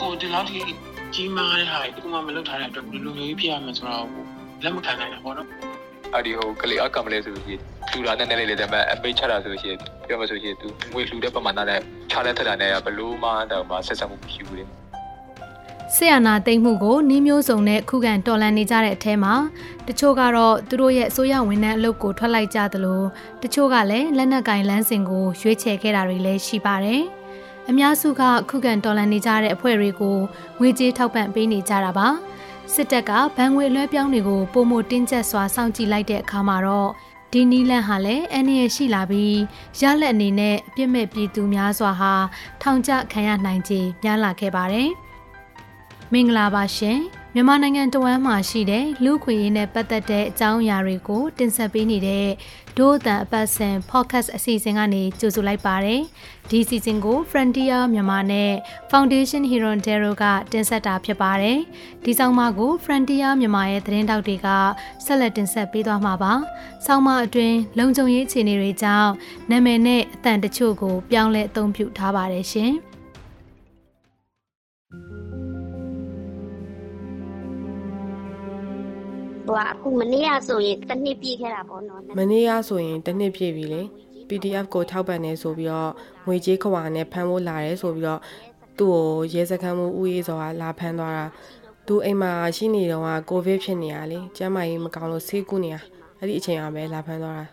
ကိုဒီလောက်ထိကြီးမားတဲ့ဟာတခုမှမလုပ်ထားတဲ့အတွက်ဘယ်လိုမျိုးကြီးဖြစ်ရမှာဆိုတော့လက်မခံနိုင်တာပေါ့နော်အဲ့ဒီဟိုကလေးအကမလဲဆိုရင်လူလာနဲ့နဲ့လေးလေးတည်းမဲ့အပိတ်ချတာဆိုရင်ပြောမှဆိုရင်သူငွေလှူတဲ့ပမာဏနဲ့ချတဲ့ထက်တာနဲ့ဘလို့မှတော့မှဆက်ဆက်မှုမရှိဘူးလေ ဆီယနာသိမ့်မှုကိုနှီးမျိုးစုံနဲ့ခုခံတော်လှန်နေကြတဲ့အထဲမှာတချို့ကတော့သူတို့ရဲ့အစိုးရဝန်ထမ်းအလုပ်ကိုထွက်လိုက်ကြသလိုတချို့ကလည်းလက်နက်ကင်လန်းစင်ကိုရွေးချယ်ခဲ့တာတွေလည်းရှိပါတယ်။အများစုကခုခံတော်လှန်နေကြတဲ့အဖွဲ့တွေကိုငွေကြေးထောက်ပံ့ပေးနေကြတာပါ။စစ်တပ်ကဗန်ငွေလွှဲပြောင်းတွေကိုပုံမတင်းကျပ်စွာစောင့်ကြည့်လိုက်တဲ့အခါမှာတော့ဒီနီလန်ဟာလည်းအန္တရာယ်ရှိလာပြီးရလက်အနေနဲ့အပြစ်မဲ့ပြည်သူများစွာဟာထောင်ကျခံရနိုင်ခြေများလာခဲ့ပါတယ်။ မင်္ဂလာပါရှင်မြန်မာနိုင်ငံတဝမ်းမှာရှိတဲ့လူခွေရေးနဲ့ပတ်သက်တဲ့အကြောင်းအရာတွေကို တင်ဆက်ပေးနေတဲ့ဒို့အတန်အပတ်စဉ် podcast အစီအစဉ်ကနေကြိုဆိုလိုက်ပါတယ်ဒီစီစဉ်ကို Frontier မြန်မာနဲ့ Foundation Hero Dero ကတင်ဆက်တာဖြစ်ပါတယ်ဒီဆောင်မကို Frontier မြန်မာရဲ့သတင်းတောက်တွေကဆက်လက်တင်ဆက်ပေးသွားမှာပါဆောင်မအတွင်းလုံခြုံရေးအခြေအနေတွေကြောင့်နာမည်နဲ့အတန်တချို့ကို ပြောင်းလဲအသုံးပြုထားပါတယ်ရှင် ဟိုအခုမနေ့ကဆိုရင်တစ်နှစ်ပြည့်ခဲ့တာပေါ့နော်မနေ့ကဆိုရင်တစ်နှစ်ပြည့်ပြီလေ PDF ကိုထောက်ပံ့နေဆိုပြီးတော့ငွေကြေးခွာနဲ့ဖမ်းဖို့လာတယ်ဆိုပြီးတော့သူ့ကိုရဲစခန်းမှုဥယေးစောကလာဖမ်းသွားတာသူအိမ်မှာရှိနေတော့ကကိုဗစ်ဖြစ်နေရလေကျန်းမာရေးမကောင်းလို့ဆေးကုနေရအဲ့ဒီအချိန်ကပဲလာဖမ်းသွားတာ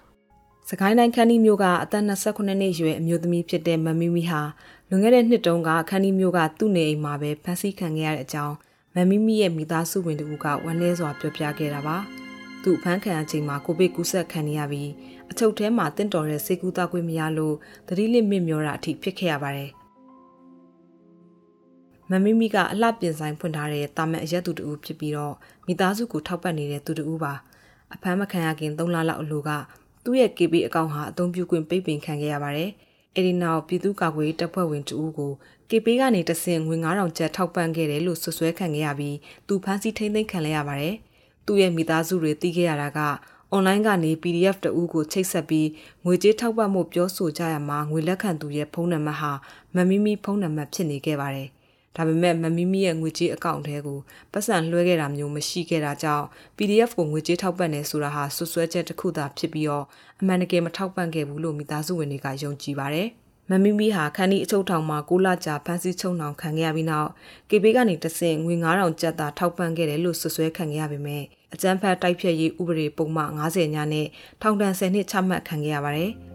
စကိုင်းတိုင်းခန်းဒီမျိုးကအသက်28နှစ်ရွယ်အမျိုးသမီးဖြစ်တဲ့မမီမီဟာလွန်ခဲ့တဲ့နှစ်တုန်းကခန်းဒီမျိုးကသူ့နေအိမ်မှာပဲဖမ်းဆီးခံခဲ့ရတဲ့အကြောင်း မမီမီရဲ့မိသားစုဝင်တူကဝမ်းနည်းစွာပြောပြခဲ့တာပါ။သူ့ဖမ်းခံအချိန်မှာကိုဗစ်ကူးစက်ခံနေရပြီးအချုပ်ထဲမှာတင့်တော်တဲ့ဆေးကူးသားခွင့်မရလို့သတိလစ်မြင့်မျောတာအထိဖြစ်ခဲ့ရပါတယ်။မမီမီကအလှပြင်ဆိုင်ဖွင့်ထားတဲ့တာမန်အရက်သူတူဖြစ်ပြီးတော့မိသားစုကိုထောက်ပံ့နေတဲ့သူတူပါအဖမ်းမခံရခင်3လလောက်အလိုကသူ့ရဲ့ KB အကောင့်ဟာအသုံးပြုခွင့်ပိတ်ပင်ခံခဲ့ရပါတယ်။ အဲဒီနောက်ပြည်သူ့ကာကွယ်ရေးတပ်ဖွဲ့ဝင်တဦးကို KP ကနေတဆင့်ငွေ9000ကျပ်ထောက်ပံ့ခဲ့တယ်လို့ဆွဆွဲခံခဲ့ရပြီးသူဖမ်းဆီးထိန်းသိမ်းခံရရပါတယ်။သူ့ရဲ့မိသားစုတွေသိခဲ့ရတာကအွန်လိုင်းကနေ PDF တအူးကိုချိတ်ဆက်ပြီးငွေကြေးထောက်ပံ့မှုပြောဆိုကြရမှာငွေလက်ခံသူရဲ့ဖုန်းနံပါတ်ဟာမမီမီဖုန်းနံပါတ်ဖြစ်နေခဲ့ပါတယ်။ ဒါပေမဲ့မမီမီရဲ့ငွေကြေးအကောင့်ထဲကိုပတ်စံလွှဲခဲ့တာမျိုးမရှိခဲ့တာကြောင့် PDF ကိုငွေကြေးထောက်ပံ့နေဆိုတာဟာဆွဆွဲချက်တစ်ခုသာဖြစ်ပြီးတော့အမှန်တကယ်မထောက်ပံ့ခဲ့ဘူးလို့မိသားစုဝင်တွေကယုံကြည်ပါတယ်။မမီမီဟာခန်းဒီအချုပ်ထောင်မှာ6လကြာဖမ်းဆီးချုပ်နှောင်ခံခဲ့ရပြီးနောက်ကေဘေးကနေတဆင့်ငွေ9000ကျပ်သာထောက်ပံ့ခဲ့တယ်လို့ဆွဆွဲခံခဲ့ရပေမဲ့အကြမ်းဖက်တိုက်ဖျက်ရေးဥပဒေပုံမှန်90ညနဲ့ထောင်ဒဏ်10နှစ်ချမှတ်ခံခဲ့ရပါတယ်။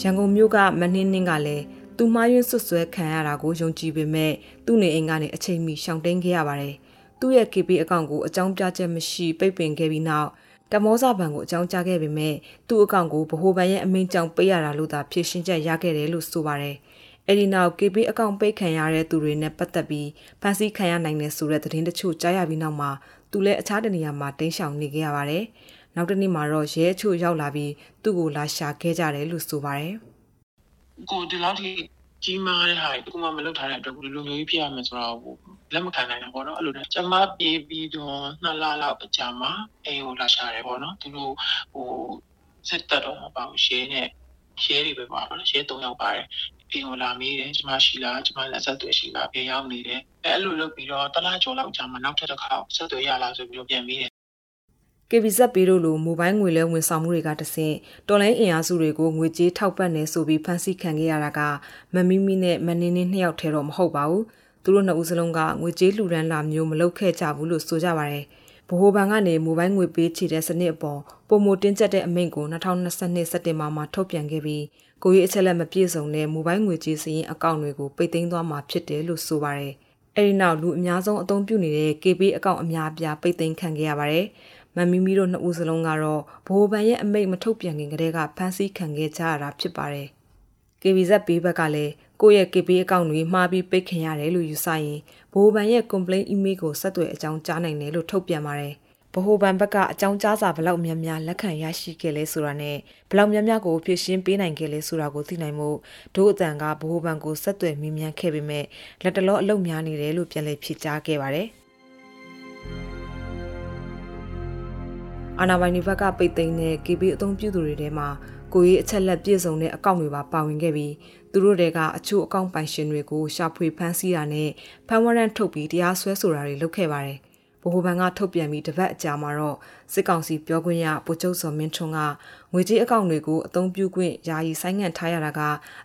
ရန်ကုန်မြို့ကမနှင်းနှင်းကလည်း သူမှားယွင်းဆွဆွဲခံရတာကိုယုံကြည်ပေမဲ့သူ့နေအိမ်ကနေအချိန်မီရှောင်တိန်ခဲ့ရပါတယ်။သူ့ရဲ့ KB အကောင့်ကိုအကြောင်းပြချက်မရှိပိတ်ပင်ခဲ့ပြီးနောက်တမောစာဘဏ်ကိုအကြောင်းကြားခဲ့ပေမဲ့သူ့အကောင့်ကိုဗဟိုဘဏ်ရဲ့အမိန့်ကြောင့်ပေးရတာလို့သာဖြေရှင်းချက်ရခဲ့တယ်လို့ဆိုပါတယ်။အဲဒီနောက် KB အကောင့်ပိတ်ခံရတဲ့သူတွေနဲ့ပတ်သက်ပြီးဖန်ဆီးခံရနိုင်တဲ့ဆိုတဲ့သတင်းတချို့ကြားရပြီးနောက်မှာသူလည်းအခြားတနေရာမှာတင်းရှောင်နေခဲ့ရပါတယ်။နောက်တစ်နေ့မှာတော့ရဲအချို့ရောက်လာပြီးသူ့ကိုလာရှာခဲ့ကြတယ်လို့ဆိုပါတယ်။ ကိုဒီလောက်ထိကြီးမားတဲ့ဟာတခုမှမလုပ်ထားတဲ့အတွက်ဘယ်လိုမျိုးကြီးဖြစ်ရမလဲဆိုတော့လက်မခံနိုင်တာပေါ့နော်အဲ့လိုကျမပြေးပြီးတော့နှစ်လလောက်အကြာမှာအိမ်ကိုလာရှာတယ်ပေါ့နော်သူတို့ဟိုစစ်တပ်တော့မပါဘူးရှဲနဲ့ရှဲတွေပဲပါပါရှဲ၃ယောက်ပါတယ်အိမ်ကိုလာမေးတယ်ကျမရှိလားကျမလက်ဆက်တွေရှိလားပြေးရောက်နေတယ်အဲ့လိုလုပ်ပြီးတော့တလားကျော်လောက်ကြာမှနောက်ထပ်တစ်ခါဆက်တွေရလာဆိုပြီးတော့ပြန်ပြီးတယ် KBZ ပေးတို့လိုမိုဘိုင်းငွေလဲဝန်ဆောင်မှုတွေကတဆင့်တော်လိုင်းအင်အားစုတွေကိုငွေကြေးထောက်ပံ့နေဆိုပြီးဖန်ဆီးခံခဲ့ရတာကမမီမီနဲ့မနင်းနင်းနှစ်ယောက်ထဲတော့မဟုတ်ပါဘူးသူတို့နှစ်ဦးစလုံးကငွေကြေးလှူဒန်းလာမျိုးမလုပ်ခဲ့ကြဘူးလို့ဆိုကြပါရယ်ဗဟိုဘဏ်ကနေမိုဘိုင်းငွေပေးချေတဲ့စနစ်အပေါ်ပုံမတင်းကျပ်တဲ့အမိန့်ကို2022စက်တင်ဘာမှာထုတ်ပြန်ခဲ့ပြီးကိုရေးအချက်လက်မပြည့်စုံတဲ့မိုဘိုင်းငွေကြေးစရင်အကောင့်တွေကိုပိတ်သိမ်းသွားမှာဖြစ်တယ်လို့ဆိုပါရယ်အဲဒီနောက်လူအများဆုံးအသုံးပြုနေတဲ့ KB အကောင့်အများအပြားပိတ်သိမ်းခံခဲ့ရပါတယ်။ မမီမီတို့နှစ်ဦးစလုံးကတော့ဘိုးဘန်ရဲ့အမိတ်မထုတ်ပြန်ခင်ကတည်းကဖမ်းဆီးခံခဲ့ကြရတာဖြစ်ပါတယ်။ KBZ ပေးဘက်ကလည်းကိုယ့်ရဲ့ KB အကောင့်တွေမှားပြီးပိတ်ခင်ရတယ်လို့ယူဆရင်ဘိုးဘန်ရဲ့ complaint email ကိုဆက်သွယ်အကြောင်းကြားနိုင်တယ်လို့ထုတ်ပြန်ပါတယ်။ဗဟိုဘဏ်ဘက်ကအကြောင်းကြားစာဘလောက်များများလက်ခံရရှိခဲ့လဲဆိုတာနဲ့ဘလောက်များများကိုဖြည့်ရှင်းပေးနိုင်ခဲ့လဲဆိုတာကိုသိနိုင်မှုဒို့အတန်ကဗဟိုဘဏ်ကိုဆက်သွယ်မြင်မြန်ခဲ့ပေမဲ့လက်တလောအလုပ်များနေတယ်လို့ပြန်လည်ဖြေကြားခဲ့ပါတယ်။ အာဏာပိုင်တွေဘက်ကပိတ်သိမ်းတဲ့ KB အသုံးပြုသူတွေထဲမှာကိုရေးအချက်လက်ပြည့်စုံတဲ့အကောင့်တွေပါပါဝင်ခဲ့ပြီးသူတို့တွေကအချို့အကောင့်ပိုင်ရှင်တွေကိုရှာဖွေဖမ်းဆီးတာနဲ့ဖမ်းဝရမ်းထုတ်ပြီးတရားစွဲဆိုတာတွေလုပ်ခဲ့ပါတယ်။ဗဟိုဘဏ်ကထုတ်ပြန်ပြီးတပတ်အကြာမှာတော့စစ်ကောင်စီပြောခွင့်ရဗိုလ်ချုပ်စော်မင်းထွန်းကငွေကြေးအကောင့်တွေကိုအသုံးပြုခွင့်ယာယီဆိုင်းငံ့ထားရတာက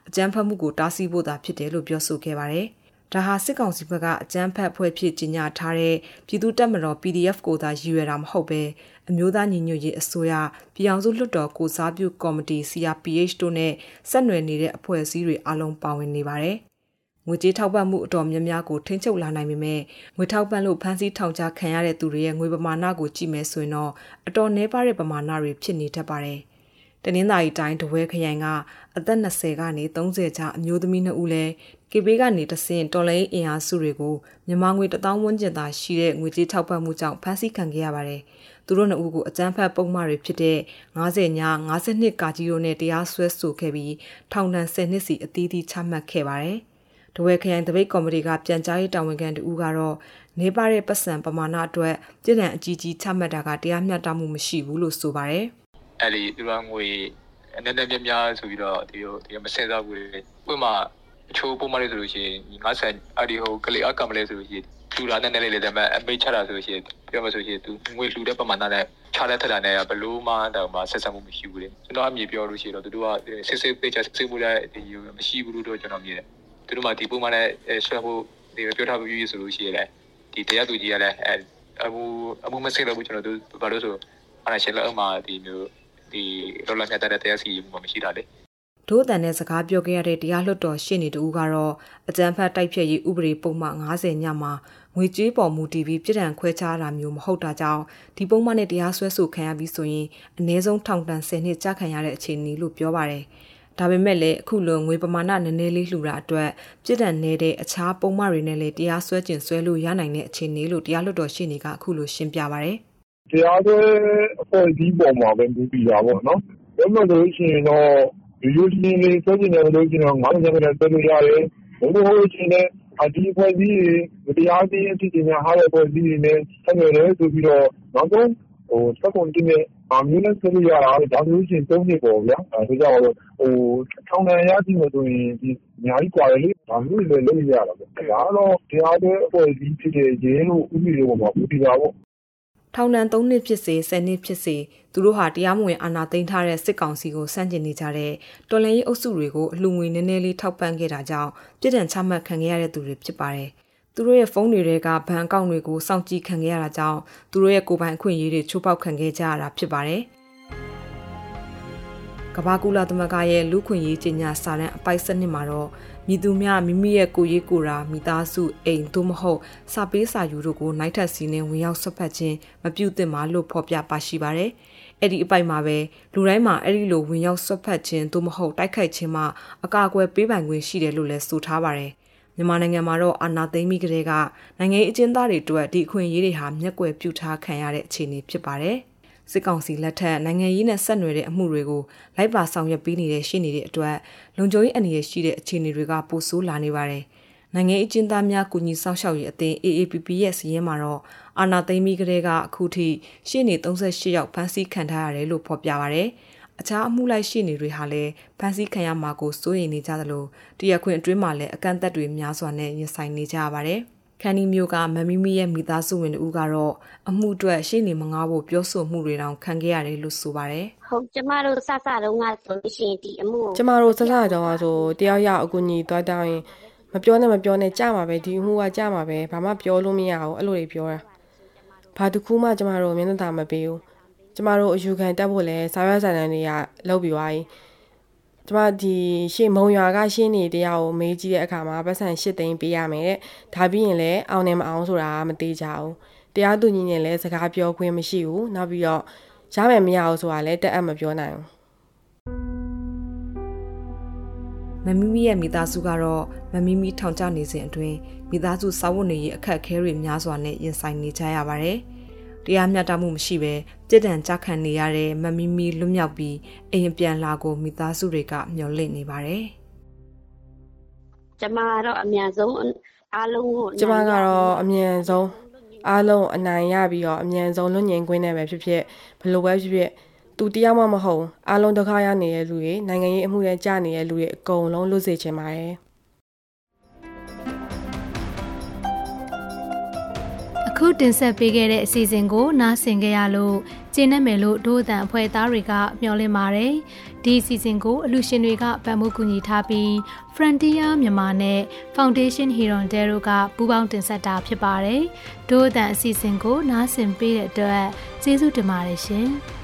အကြမ်းဖက်မှုကိုတားဆီးဖို့သာဖြစ်တယ်လို့ပြောဆိုခဲ့ပါတယ်။ ဒါဟာစစ်ကောင်စီဘက်ကအကြမ်းဖက်ဖွဲ့ဖြစ်ကြီးညာထားတဲ့ပြည်သူတပ်မတော် PDF ကိုသာရည်ရွယ်တာမဟုတ်ပဲအမျိုးသားညီညွတ်ရေးအစိုးရပြည်အောင်စုလွှတ်တော်ကိုစားပြုကော်မတီ CRPH တို့နဲ့ဆက်နွယ်နေတဲ့အဖွဲ့အစည်းတွေအလုံးပါဝင်နေပါတယ်။ငွေကြေးထောက်ပံ့မှုအတော်များများကိုထိန်းချုပ်လာနိုင်ပေမဲ့ငွေထောက်ပံ့လို့ဖမ်းဆီးထောင်ချခံရတဲ့သူတွေရဲ့ငွေပမာဏကိုကြည့်မယ်ဆိုရင်တော့အတော်နှဲပါတဲ့ပမာဏတွေဖြစ်နေတတ်ပါတယ်။ တနင်္သာရီတိုင်းတဝဲခရိုင်ကအသက်20ကနေ30ကြားအမျိုးသမီး2ဦးလဲကေဘေးကနေတဆင့်တော်လိုင်းအင်အားစုတွေကိုမြန်မာငွေ1000ဝန်းကျင်သာရှိတဲ့ငွေကြေးထောက်ပံ့မှုကြောင့်ဖမ်းဆီးခံခဲ့ရပါတယ်။သူတို့နှစ်ဦးကိုအကြမ်းဖက်ပုံမှားတွေဖြစ်တဲ့90ည52ကာကြီးတို့နဲ့တရားစွဲဆိုခဲ့ပြီးထောင်ဒဏ်10နှစ်စီအသီးသီးချမှတ်ခဲ့ပါတယ်။တဝဲခရိုင်တပိတ်ကော်မတီကပြန်ကြားရေးတာဝန်ခံတူကတော့နေပါတဲ့ပတ်စံပမာဏအတွက်ပြည်ထောင်အကြီးကြီးချမှတ်တာကတရားမျှတမှုမရှိဘူးလို့ဆိုပါတယ်။ အဲ့ဒီသူကငွေအနေနဲ့ပြများဆိုပြီးတော့ဒီလိုဒီမစင်စားဘူးလေ။ဥပမာအချိုးပုံမှန်လေးဆိုလို့ရှိရင်90အဲ့ဒီဟိုကလေးအကမလေးဆိုလို့ရှိရင်လူလာနဲ့လေးလေးတယ်မဲ့အမိတ်ချတာဆိုလို့ရှိရင်ပြောမှဆိုရှင်သူငွေလှူတဲ့ပမာဏနဲ့ချတဲ့ထက်တာနဲ့ဘလို့မှတော့မှဆက်ဆက်မှုမရှိဘူးလေကျွန်တော်အမြင်ပြောလို့ရှိရင်တော့သူတို့ကစစ်စစ်ပေးချစစ်စစ်မှုတဲ့ဒီမရှိဘူးလို့တော့ကျွန်တော်မြင်တယ်သူတို့မှဒီပုံမှန်နဲ့ဆွဲဖို့ဒီပြောထားပြီးဆိုလို့ရှိရင်လည်းဒီတရားသူကြီးကလည်းအဲအမှုအမှုမစစ်လို့ကျွန်တော်တို့ဘာလို့ဆိုအနာရှယ်လောက်မှဒီမျိုး ဒီလောလောဆယ်တဲ့တရားစီမှုမရှိတာလေဒိုးအတန်နဲ့စကားပြောခဲ့ရတဲ့တရားလွှတ်တော်ရှင်းနေတူကတော့အကြံဖတ်တိုက်ဖြတ်ရေးဥပဒေပုံမှန်90ညမှာငွေကြေးပေါ်မူတည်ပြီးပြည်ထန်ခွဲခြားတာမျိုးမဟုတ်တာကြောင့်ဒီပုံမှန်နဲ့တရားစွဲဆိုခံရပြီးဆိုရင်အနည်းဆုံးထောင်ဒဏ်10နှစ်ကြာခံရတဲ့အခြေအနေလို့ပြောပါရယ်ဒါပေမဲ့လည်းအခုလိုငွေပမာဏနည်းနည်းလေးလှူတာအတွက်ပြည်ထန်နေတဲ့အခြားပုံမှန်တွေနဲ့လည်းတရားစွဲကျင်ဆွဲလို့ရနိုင်တဲ့အခြေအနေလို့တရားလွှတ်တော်ရှင်းနေကအခုလိုရှင်းပြပါရယ် တရားစွဲအဖွဲ့အစည်းပေါ်မှာပဲ မူတည်တာပေါ့နော်။ဘယ်လိုလို့ရှိရင်တော့ ရိုးရိုးရှင်းရှင်းလေးဆွဲချင်တယ်ဆိုလို့ရှိရင်တော့ ၅၀ ရာခိုင်နှုန်းဆွဲလို့ရတယ်။မဟုတ်လို့ရှိရင်လည်း ဒီအဖွဲ့အစည်းတွေ မတရားသင်းဖြစ် ကြေညာထားတဲ့ အဖွဲ့အစည်းတွေနဲ့ ဆက်နွယ်တယ်ဆိုပြီးတော့ နောက်ဆုံး ၁၇ နဲ့ ဒါမျိုးနဲ့ဆွဲလို့ရတာ ဒါဆိုလို့ရှိရင် ၃ နှစ်ပေါ့ဗျာ။ဒါကြောင့်ထောင်ဒဏ်ရရှိမယ်ဆိုရင် အများကြီးကွာတယ်လေ။ဒါမျိုးတွေလည်း လုပ်လို့ရတာပေါ့။ဒါကတော့ တရားစွဲအဖွဲ့အစည်းဖြစ်တဲ့ ရဲတို့ ဥပဒေတွေပေါ်မှာ မူတည်တာပေါ့ ထောင်ဒဏ်3နှစ်ဖြစ်စေ10နှစ်ဖြစ်စေသူတို့ဟာတရားမဝင်အာဏာသိမ်းထားတဲ့စစ်ကောင်စီကိုဆန့်ကျင်နေကြတဲ့တော်လှန်ရေးအုပ်စုတွေကိုအလှငွေနည်းနည်းလေးထောက်ပံ့ခဲ့တာကြောင့်ပြည်ထန်ချမှတ်ခံခဲ့ရတဲ့သူတွေဖြစ်ပါတယ်။သူတို့ရဲ့ဖုန်းတွေကဘဏ်အကောင့်တွေကိုစောင့်ကြည့်ခံခဲ့ရတာကြောင့်သူတို့ရဲ့ကိုယ်ပိုင်အခွင့်အရေးတွေချိုးဖောက်ခံခဲ့ကြရတာဖြစ်ပါတယ်။ ကဘာကူလာသမဂရဲ့လူခွင့်ရေးကြီးညာစာတမ်းအပိုက်စနစ်မှာတော့မိသူများမိမိရဲ့ကိုရေးကိုရာမိသားစုအိမ်သို့မဟုတ်စာပေးစာယူတို့ကိုနိုင်ထက်စီနဲ့ဝင်ရောက်ဆွတ်ဖက်ခြင်းမပြုသင့်ပါလို့ဖော်ပြပါရှိပါတယ်။အဲ့ဒီအပိုက်မှာပဲလူတိုင်းမှာအဲ့ဒီလိုဝင်ရောက်ဆွတ်ဖက်ခြင်းသို့မဟုတ်တိုက်ခိုက်ခြင်းမှာအကာအကွယ်ပေးပိုင်ခွင့်ရှိတယ်လို့လည်းဆိုထားပါတယ်။မြန်မာနိုင်ငံမှာတော့အာဏာသိမ်းပြီးကတည်းကနိုင်ငံရေးအကျဉ်းသားတွေအတွက်ဒီအခွင့်အရေးတွေဟာမျက်ကွယ်ပြုထားခံရတဲ့အခြေအနေဖြစ်ပါတယ်။ စစ်ကောင်စီလက်ထက်နိုင်ငံရေးနဲ့ဆက်နွယ်တဲ့အမှုတွေကိုလိုက်ပါဆောင်ရွက်ပေးနေတဲ့ရှင်းနေတဲ့အတွက်လုံခြုံရေးအနေနဲ့ရှိတဲ့အခြေအနေတွေကပိုဆိုးလာနေပါတယ်။နိုင်ငံအကျဉ်းသားများကူညီဆောင်ရှောက်ရေးအသင်း AAPP ရဲ့စီးရင်မှာတော့အာဏာသိမ်းပြီးကတည်းကအခုထိရှင်းနေ38ယောက်ဖမ်းဆီးခံထားရတယ်လို့ဖော်ပြပါဗျ။အခြားအမှုလိုက်ရှင်းနေတွေဟာလည်းဖမ်းဆီးခံရမှာကိုစိုးရိမ်နေကြသလိုတရခွင့်အတွင်းမှာလည်းအကန့်အသတ်တွေများစွာနဲ့ရင်ဆိုင်နေကြရပါတယ်။ ခန်းဒီမျိုးကမမီမီရဲ့မိသားစုဝင်တို့ကတော့အမှုအတွက်ရှေ့နေမငားဖို့ပြောဆိုမှုတွေတောင်ခံခဲ့ရတယ်လို့ဆိုပါတယ်။ဟုတ်ကျမတို့စစတုန်းကဆိုရှင်ဒီအမှုကျမတို့စစတုန်းကဆိုတယောက်ယောက်အကူညီသွားတောင်းရင်မပြောနဲ့မပြောနဲ့ကြမှာပဲဒီအမှုကကြမှာပဲဘာမှပြောလို့မရဘူးအဲ့လိုတွေပြောတာဘာတစ်ခုမှကျမတို့မျက်နှာသာမပေးဘူးကျမတို့အယူခံတက်ဖို့လဲစာရွက်စာတမ်းတွေကလောက်ပြီးသွားပြီ ကျမဒီရှေ့မုံရွာကရှင်းနေတရားကိုမေးကြည့်တဲ့အခါမှာပတ်စံ၈သိန်းပေးရမယ်တဲ့ဒါပြီးရင်လည်းအောင်နေမအောင်ဆိုတာမသေးကြဘူးတရားသူကြီးနဲ့လည်းစကားပြောခွင့်မရှိဘူးနောက်ပြီးတော့ရမယ်မရဘူးဆိုတာလည်းတက်အပ်မပြောနိုင်ဘူးမမီမီရဲ့မိသားစုကတော့မမီမီထောင်ကျနေစဉ်အတွင်းမိသားစုစာဝတ်နေရေးအခက်အခဲတွေများစွာနဲ့ရင်ဆိုင်နေကြရပါတယ်။ တရားမျှတမှုမရှိဘဲကြည်တံကြခံနေရတဲ့မမီမီလွတ်မြောက်ပြီးအိမ်ပြန်လာကိုမိသားစုတွေကမျှော်လင့်နေပါတယ်။ကျမကတော့အမြန်ဆုံးအားလုံးကိုကျမကတော့အမြန်ဆုံးအားလုံးအနိုင်ရပြီးတော့အမြန်ဆုံးလွတ်ငြိမ်ခွင့်နဲ့ပဲဖြစ်ဖြစ်ဘလို့ပဲဖြစ်ဖြစ်သူတယောက်မှမဟုတ်အားလုံးဒုက္ခရနေတဲ့လူတွေနိုင်ငံရေးအမှုတွေကြာနေတဲ့လူတွေအကုန်လုံးလွတ်စေချင်ပါတယ် အခုတင်ဆက်ပေးခဲ့တဲ့အစီအစဉ်ကိုနားဆင်ကြရလို့ကျင်းနေမယ်လို့ဒို့အတန်အဖွဲ့သားတွေကမျှော်လင့်ပါတယ်။ဒီအစီအစဉ်ကိုအလူရှင်တွေကဗန်မှုကူညီထားပြီး Frontier မြန်မာနဲ့ Foundation Heron Dero ကပူးပေါင်းတင်ဆက်တာဖြစ်ပါတယ်။ဒို့အတန်အစီအစဉ်ကိုနားဆင်ပေးတဲ့အတွက်ကျေးဇူးတင်ပါတယ်ရှင်။